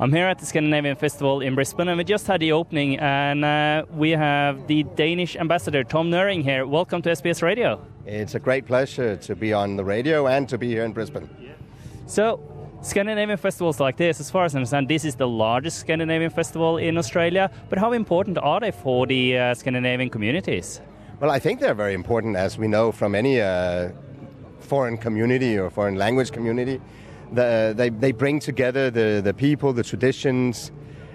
I'm here at the Scandinavian Festival in Brisbane, and we just had the opening, and uh, we have the Danish ambassador Tom Nørring here. Welcome to SBS Radio. It's a great pleasure to be on the radio and to be here in Brisbane. So, Scandinavian festivals like this, as far as I understand, this is the largest Scandinavian festival in Australia. But how important are they for the uh, Scandinavian communities? Well, I think they're very important, as we know from any uh, foreign community or foreign language community. The, they, they bring together the, the people, the traditions,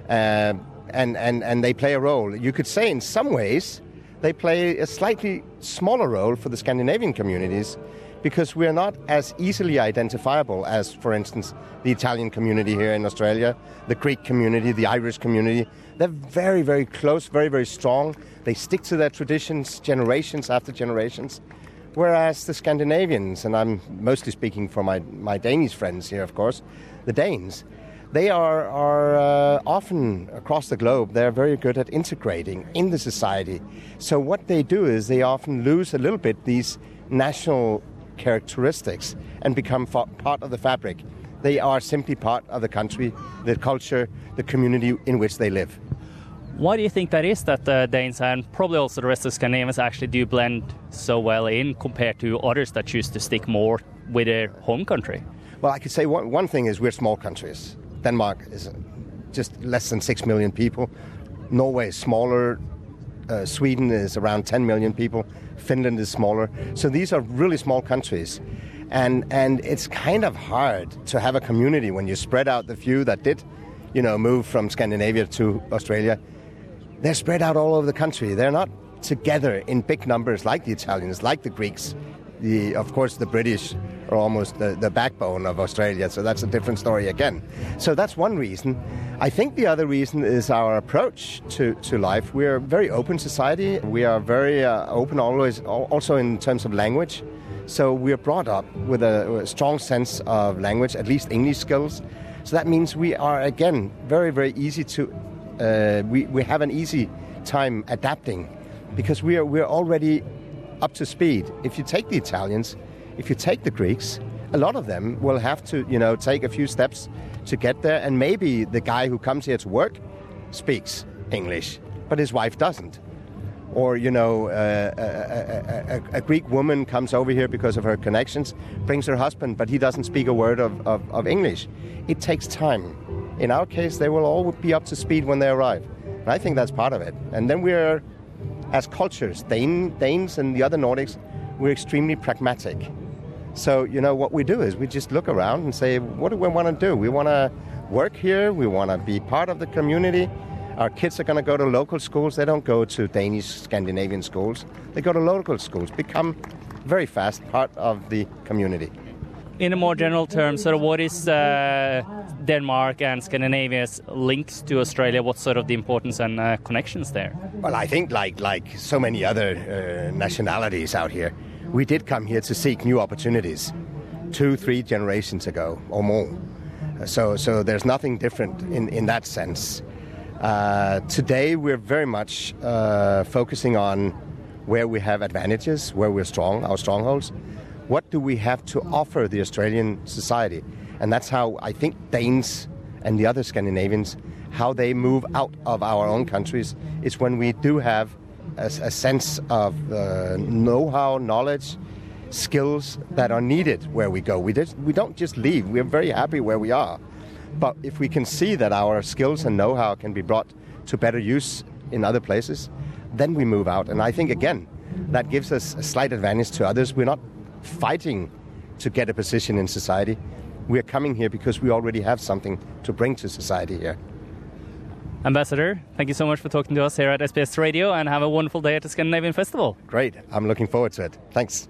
uh, and, and, and they play a role. You could say, in some ways, they play a slightly smaller role for the Scandinavian communities because we're not as easily identifiable as, for instance, the Italian community here in Australia, the Greek community, the Irish community. They're very, very close, very, very strong. They stick to their traditions generations after generations. Whereas the Scandinavians, and I'm mostly speaking for my, my Danish friends here, of course, the Danes, they are, are uh, often across the globe, they're very good at integrating in the society. So what they do is they often lose a little bit these national characteristics and become part of the fabric. They are simply part of the country, the culture, the community in which they live. Why do you think that is that the Danes and probably also the rest of Scandinavians actually do blend so well in compared to others that choose to stick more with their home country? Well, I could say one, one thing is we're small countries. Denmark is just less than 6 million people. Norway is smaller. Uh, Sweden is around 10 million people. Finland is smaller. So these are really small countries. And, and it's kind of hard to have a community when you spread out the few that did, you know, move from Scandinavia to Australia. They're spread out all over the country. They're not together in big numbers like the Italians, like the Greeks. The, of course, the British are almost the, the backbone of Australia, so that's a different story again. So that's one reason. I think the other reason is our approach to, to life. We're a very open society. We are very uh, open always, also in terms of language. So we're brought up with a, a strong sense of language, at least English skills. So that means we are, again, very, very easy to, uh, we, we have an easy time adapting because we are, we're already up to speed. If you take the Italians, if you take the Greeks, a lot of them will have to, you know, take a few steps to get there. And maybe the guy who comes here to work speaks English, but his wife doesn't. Or, you know, uh, a, a, a, Greek woman comes over here because of her connections, brings her husband, but he doesn't speak a word of, of, of English. It takes time. In our case, they will all be up to speed when they arrive. And I think that's part of it. And then we're, as cultures, Dane, Danes and the other Nordics, we're extremely pragmatic. So, you know, what we do is we just look around and say, what do we want to do? We want to work here, we want to be part of the community. Our kids are going to go to local schools. They don't go to Danish, Scandinavian schools. They go to local schools, become very fast part of the community. In a more general term, sort of what is uh, Denmark and Scandinavia's links to Australia? What's sort of the importance and uh, connections there? Well, I think like like so many other uh, nationalities out here, we did come here to seek new opportunities two, three generations ago or more. So, so there's nothing different in, in that sense. Uh, today, we're very much uh, focusing on where we have advantages, where we're strong, our strongholds. What do we have to offer the Australian society? And that's how I think Danes and the other Scandinavians, how they move out of our own countries, is when we do have a, a sense of uh, know-how, knowledge, skills that are needed where we go. We, did, we don't just leave. We're very happy where we are. But if we can see that our skills and know-how can be brought to better use in other places, then we move out. And I think, again, that gives us a slight advantage to others. We're not fighting to get a position in society. We're coming here because we already have something to bring to society here. Ambassador, thank you so much for talking to us here at SBS Radio and have a wonderful day at the Scandinavian Festival. Great. I'm looking forward to it. Thanks.